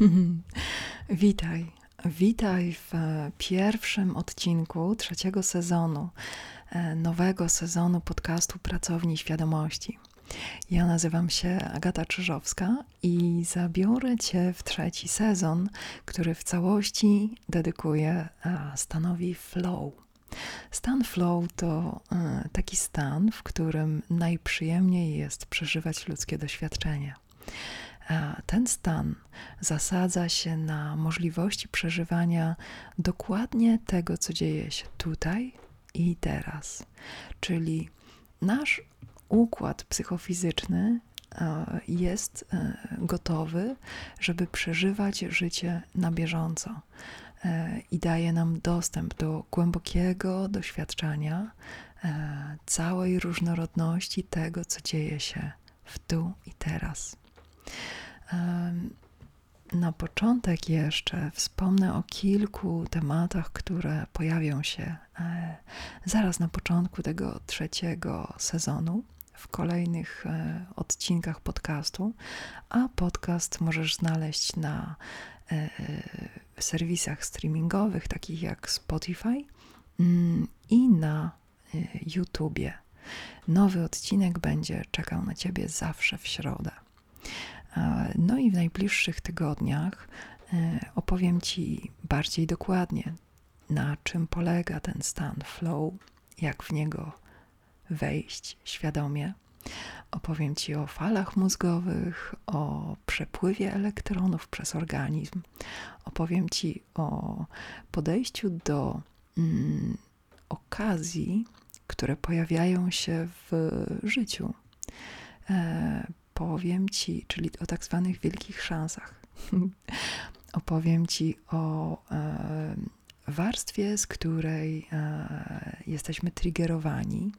Witaj. Witaj w pierwszym odcinku trzeciego sezonu, e, nowego sezonu podcastu Pracowni Świadomości. Ja nazywam się Agata Czyżowska i zabiorę Cię w trzeci sezon, który w całości dedykuję stanowi flow. Stan flow to e, taki stan, w którym najprzyjemniej jest przeżywać ludzkie doświadczenie. Ten stan zasadza się na możliwości przeżywania dokładnie tego, co dzieje się tutaj i teraz. Czyli nasz układ psychofizyczny e, jest e, gotowy, żeby przeżywać życie na bieżąco e, i daje nam dostęp do głębokiego doświadczenia całej różnorodności tego, co dzieje się w tu i teraz. Na początek jeszcze wspomnę o kilku tematach, które pojawią się e, zaraz na początku tego trzeciego sezonu, w kolejnych e, odcinkach podcastu, a podcast możesz znaleźć na e, serwisach streamingowych takich jak Spotify mm, i na YouTubie. Nowy odcinek będzie czekał na Ciebie zawsze w środę. No i w najbliższych tygodniach e, opowiem Ci bardziej dokładnie, na czym polega ten stan flow, jak w niego wejść świadomie. Opowiem Ci o falach mózgowych, o przepływie elektronów przez organizm. Opowiem Ci o podejściu do mm, okazji, które pojawiają się w życiu. E, opowiem Ci, czyli o tak zwanych wielkich szansach. opowiem Ci o e, warstwie, z której e, jesteśmy triggerowani.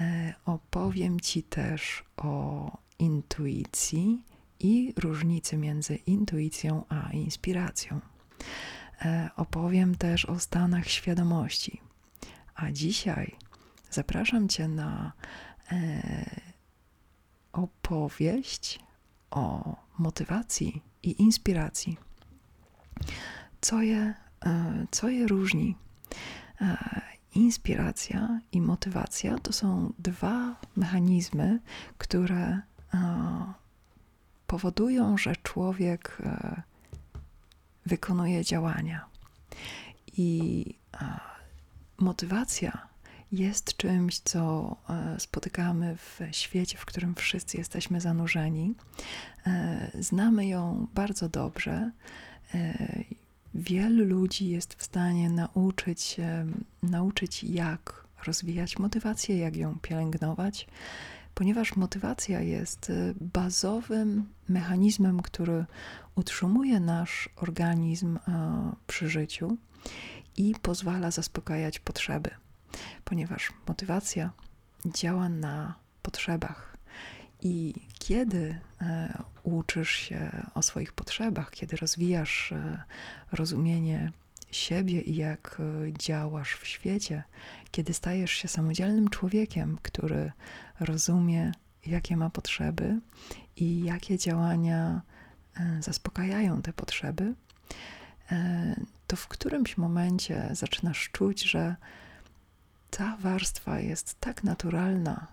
E, opowiem Ci też o intuicji i różnicy między intuicją a inspiracją. E, opowiem też o stanach świadomości. A dzisiaj zapraszam Cię na e, opowieść o motywacji i inspiracji. Co je, e, co je różni? E, inspiracja i motywacja to są dwa mechanizmy, które e, powodują, że człowiek wykonuje działania. I motywacja jest czymś, co e, spotykamy w świecie, w którym wszyscy jesteśmy zanurzeni. E, znamy ją bardzo dobrze. E, wielu ludzi jest w stanie nauczyć, nauczyć jak rozwijać motywację, jak ją pielęgnować, ponieważ motywacja jest bazowym mechanizmem, który utrzymuje nasz organizm przy życiu i pozwala zaspokajać potrzeby ponieważ motywacja działa na potrzebach. I kiedy e, uczysz się o swoich potrzebach, kiedy rozwijasz e, rozumienie siebie i jak e, działasz w świecie, kiedy stajesz się samodzielnym człowiekiem, który rozumie, jakie ma potrzeby i jakie działania zaspokajają te potrzeby, to w którymś momencie zaczynasz czuć, że ta warstwa jest tak naturalna,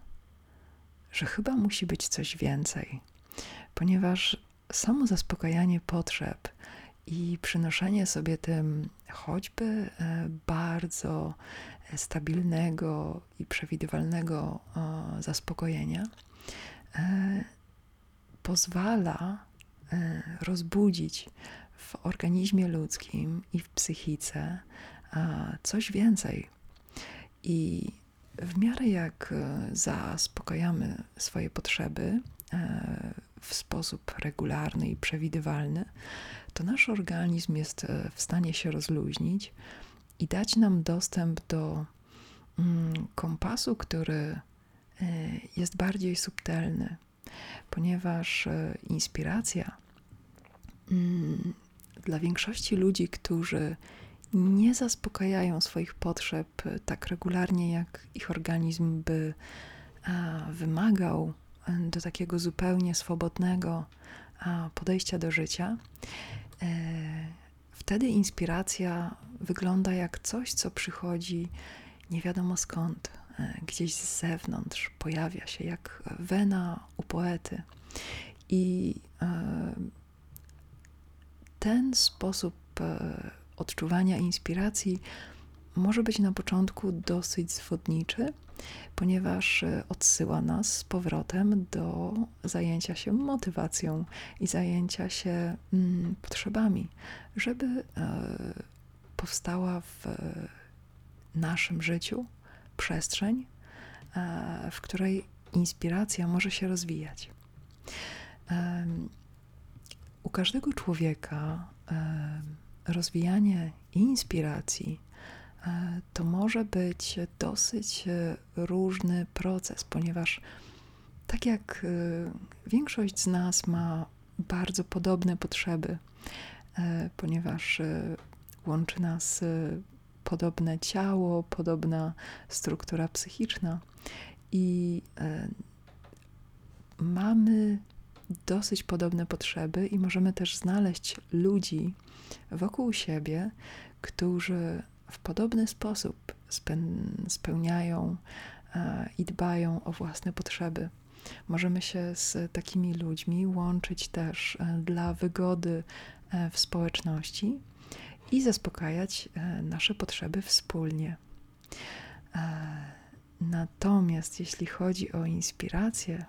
że chyba musi być coś więcej, ponieważ samo zaspokajanie potrzeb i przynoszenie sobie tym choćby e, bardzo stabilnego i przewidywalnego zaspokojenia e, pozwala e, rozbudzić w organizmie ludzkim i w psychice coś więcej i w miarę jak e, zaspokajamy swoje potrzeby e, w sposób regularny i przewidywalny, to nasz organizm jest e, w stanie się rozluźnić i dać nam dostęp do mm, kompasu, który jest bardziej subtelny, ponieważ inspiracja mm, dla większości ludzi, którzy nie zaspokajają swoich potrzeb tak regularnie, jak ich organizm by wymagał do takiego zupełnie swobodnego podejścia do życia, e, wtedy inspiracja wygląda jak coś, co przychodzi nie wiadomo skąd, e, gdzieś z zewnątrz, pojawia się jak wena u poety. I ten sposób odczuwania inspiracji może być na początku dosyć zwodniczy, ponieważ e, odsyła nas z powrotem do zajęcia się motywacją i zajęcia się mm, potrzebami, żeby e, powstała w naszym życiu przestrzeń, e, w której inspiracja może się rozwijać. U każdego człowieka rozwijanie inspiracji E, to może być dosyć e, różny proces, ponieważ tak jak e, większość z nas ma bardzo podobne potrzeby, ponieważ łączy nas podobne ciało, podobna struktura psychiczna i mamy dosyć podobne potrzeby i możemy też znaleźć ludzi wokół siebie, którzy w podobny sposób spełniają e, i dbają o własne potrzeby. Możemy się z takimi ludźmi łączyć też e, dla wygody e, w społeczności i zaspokajać nasze potrzeby wspólnie. Natomiast jeśli chodzi o inspirację,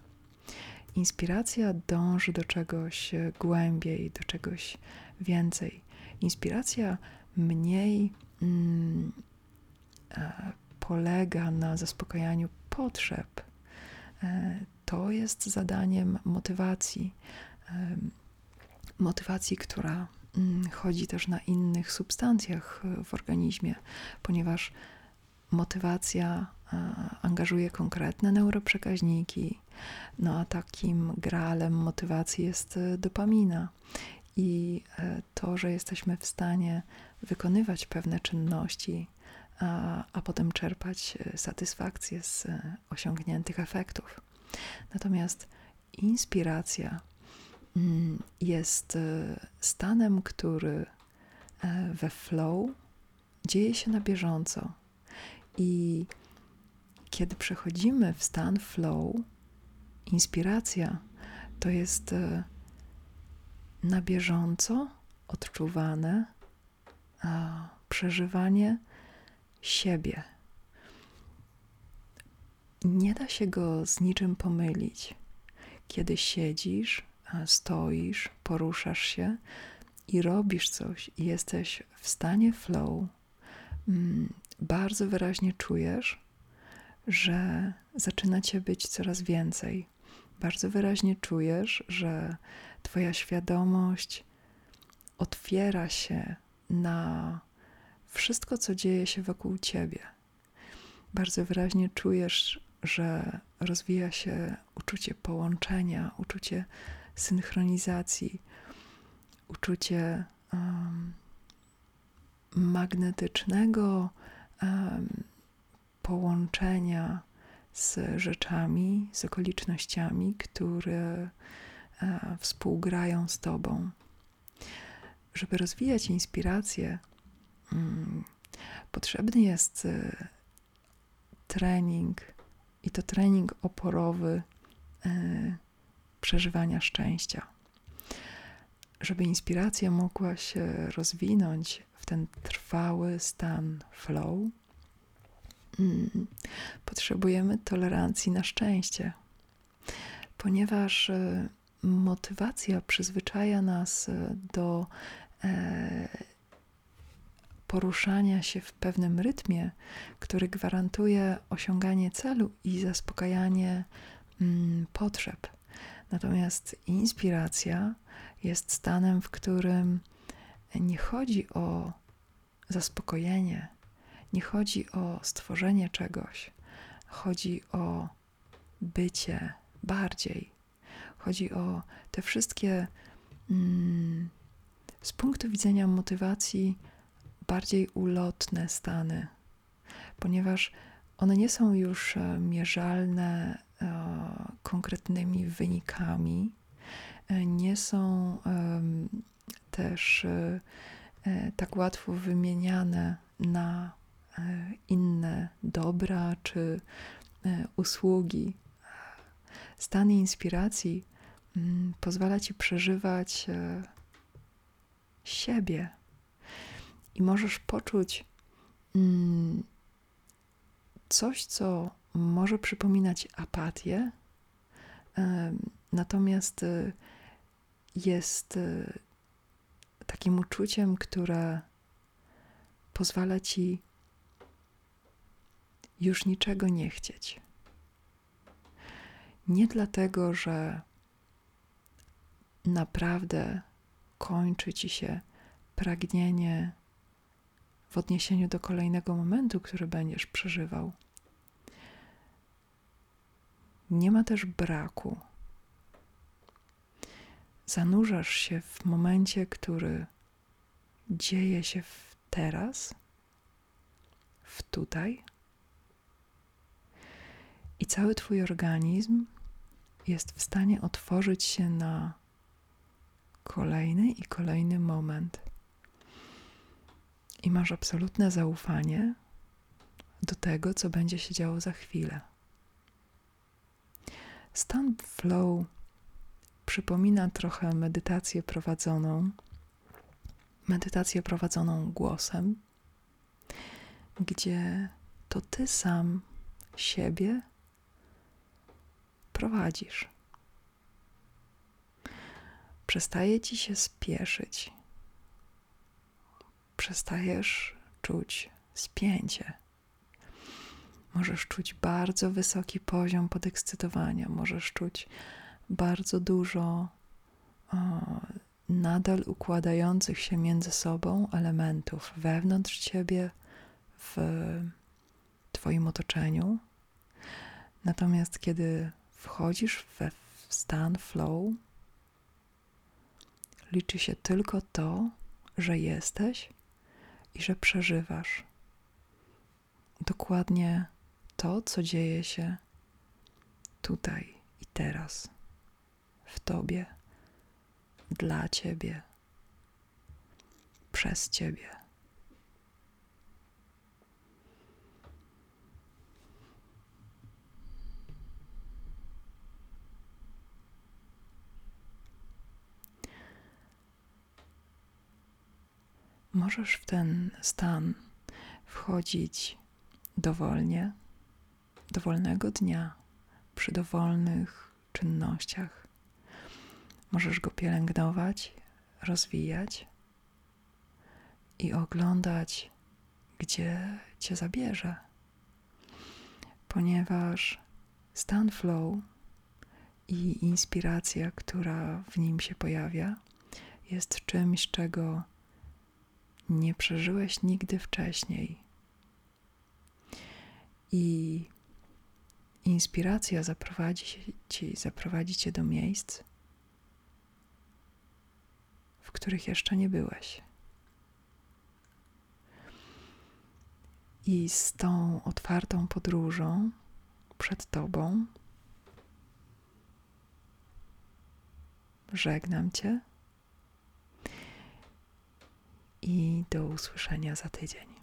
inspiracja dąży do czegoś głębiej, do czegoś więcej. Inspiracja mniej mm, e, polega na zaspokajaniu potrzeb, e, to jest zadaniem motywacji. E, motywacji, która mm, chodzi też na innych substancjach w organizmie, ponieważ motywacja angażuje konkretne neuroprzekaźniki. No a takim gralem motywacji jest dopamina. I to, że jesteśmy w stanie wykonywać pewne czynności, a, a potem czerpać e, satysfakcję z e, osiągniętych efektów. Natomiast inspiracja mm, jest e, stanem, który we flow dzieje się na bieżąco. I kiedy przechodzimy w stan flow, inspiracja to jest na bieżąco odczuwane przeżywanie siebie. Nie da się go z niczym pomylić. Kiedy siedzisz, stoisz, poruszasz się i robisz coś, i jesteś w stanie flow, mm, bardzo wyraźnie czujesz, że zaczyna cię być coraz więcej. Bardzo wyraźnie czujesz, że Twoja świadomość otwiera się na wszystko, co dzieje się wokół ciebie. Bardzo wyraźnie czujesz, że rozwija się uczucie połączenia, uczucie synchronizacji, uczucie um, magnetycznego połączenia z rzeczami, z okolicznościami, które uh, współgrają z Tobą żeby rozwijać inspirację, mm, potrzebny jest e, trening i to trening oporowy e, przeżywania szczęścia. Żeby inspiracja mogła się rozwinąć ten trwały stan flow, mm, potrzebujemy tolerancji na szczęście, ponieważ e, motywacja przyzwyczaja nas do E, poruszania się w pewnym rytmie, który gwarantuje osiąganie celu i zaspokajanie mm, potrzeb. Natomiast inspiracja jest stanem, w którym nie chodzi o zaspokojenie, nie chodzi o stworzenie czegoś, chodzi o bycie bardziej. Chodzi o te wszystkie mm, z punktu widzenia motywacji bardziej ulotne stany, ponieważ one nie są już e, mierzalne e, konkretnymi wynikami, e, nie są em, też e, e, tak łatwo wymieniane na e, inne dobra czy e, usługi. Stan inspiracji mm, pozwala ci przeżywać e, siebie i możesz poczuć mm, coś, co może przypominać apatię, natomiast e, jest e, takim uczuciem, które pozwala ci już niczego nie chcieć. Nie dlatego, że naprawdę kończy ci się pragnienie w odniesieniu do kolejnego momentu, który będziesz przeżywał. Nie ma też braku. Zanurzasz się w momencie, który dzieje się w teraz, w tutaj, i cały Twój organizm jest w stanie otworzyć się na kolejny i kolejny moment. I masz absolutne zaufanie do tego, co będzie się działo za chwilę. Stan flow przypomina trochę medytację prowadzoną, medytację prowadzoną głosem, gdzie to ty sam siebie prowadzisz. Przestaje ci się spieszyć. Przestajesz czuć spięcie. Możesz czuć bardzo wysoki poziom podekscytowania, możesz czuć bardzo dużo o, nadal układających się między sobą elementów wewnątrz ciebie, w Twoim otoczeniu. Natomiast kiedy wchodzisz we stan flow, liczy się tylko to, że jesteś i że przeżywasz dokładnie to, co dzieje się tutaj i teraz, w Tobie, dla Ciebie, przez Ciebie. Możesz w ten stan wchodzić dowolnie, dowolnego dnia, przy dowolnych czynnościach. Możesz go pielęgnować, rozwijać i oglądać, gdzie cię zabierze. Ponieważ stan flow i inspiracja, która w nim się pojawia, jest czymś, czego nie przeżyłeś nigdy wcześniej. I inspiracja zaprowadzi ci, zaprowadzi cię do miejsc, w których jeszcze nie byłeś. I z tą otwartą podróżą przed Tobą żegnam Cię i do usłyszenia za tydzień.